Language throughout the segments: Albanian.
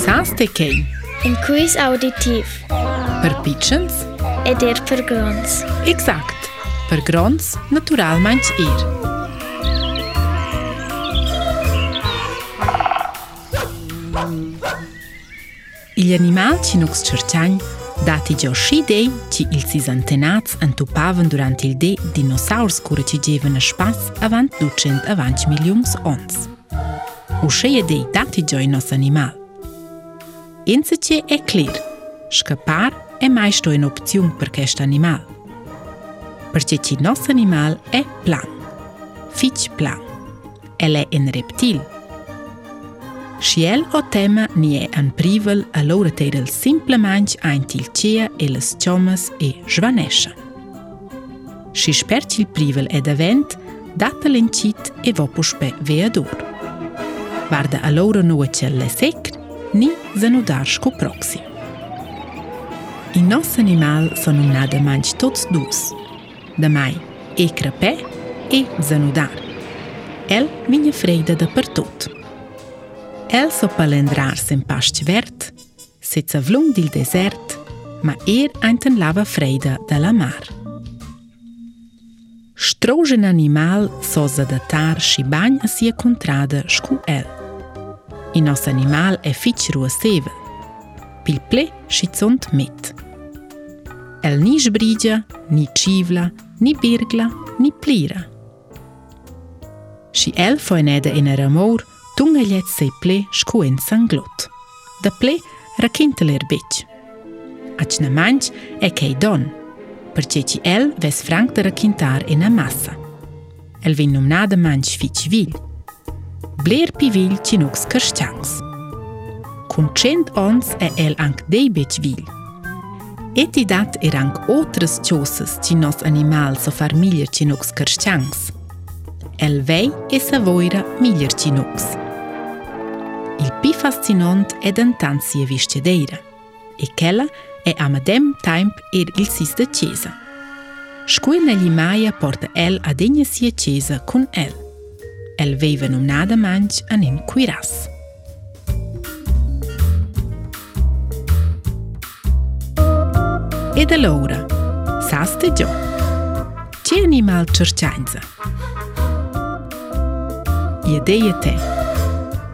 Sans të kej Inkuis auditiv Për pichens E dir për grons Exakt Për grons natural manç ir Il animal që nuk së qërqanj Dati gjo shi dej që il si zantenac Antupavën durant il de Dinosaurs kure që gjeve në shpas Avant duqend avant që miljumës ons U shëje dhe i tati gjoj nësë Inse që e klirë, shkëpar e majshtu e në opcion për kështë animal. Për që që nësë animal e plan, fiq plan, e le në reptil. Shjel o tema një e në privëll a lorë të rëllë simple manjë a në tilqeja e lës qomës e zhvanesha. Shi shper që privëll e dhe vend, datë lënë qitë e vopushpe vejë dorë. Varda a lorë në uë që lësekë, ni za nudarsko proxi. o nosso animal são um nada mais todos dois. Da mãe, e crapé e zanudar. El vinha freida da partout. El so palendrar sem paste verde, se vlum dil desert, ma er einten lava freida da la mar. Strogen animal soza datar și bani se contrada com el. i nos animal e fiq ruësive, pil ple shicon të mit. El një shbrigja, një qivla, një birgla, një plira. Shë el fojn edhe i në rëmur, të nga ljetë se i ple shkuen së nglot. Dhe ple rëkin të lër bëqë. A në manqë e kej donë, për që që el ves frank të rakintar in arë në masa. El vinë nëmna dë manqë fiq vilë, bler pivil që nuk së kërshqangës. Kun qend e el ank dejbe që vil. E ti dat e rank otrës qosës që nos animal së farmiljër që nuk së El vej e së vojra miljër që nuk së. Il pi fascinant e dën tanë si e vishqe dejra. E kella e amadem tajmë ir er il sistë qesa. Shkuj në limaja porta el adenjës si e qesa kun el. el veive num nada manch anem cuiras. Ed allora, saste già, c'è animal cercianza? Iedeie te,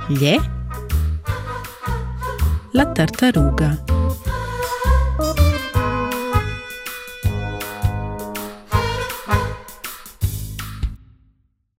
gli è? La tartaruga.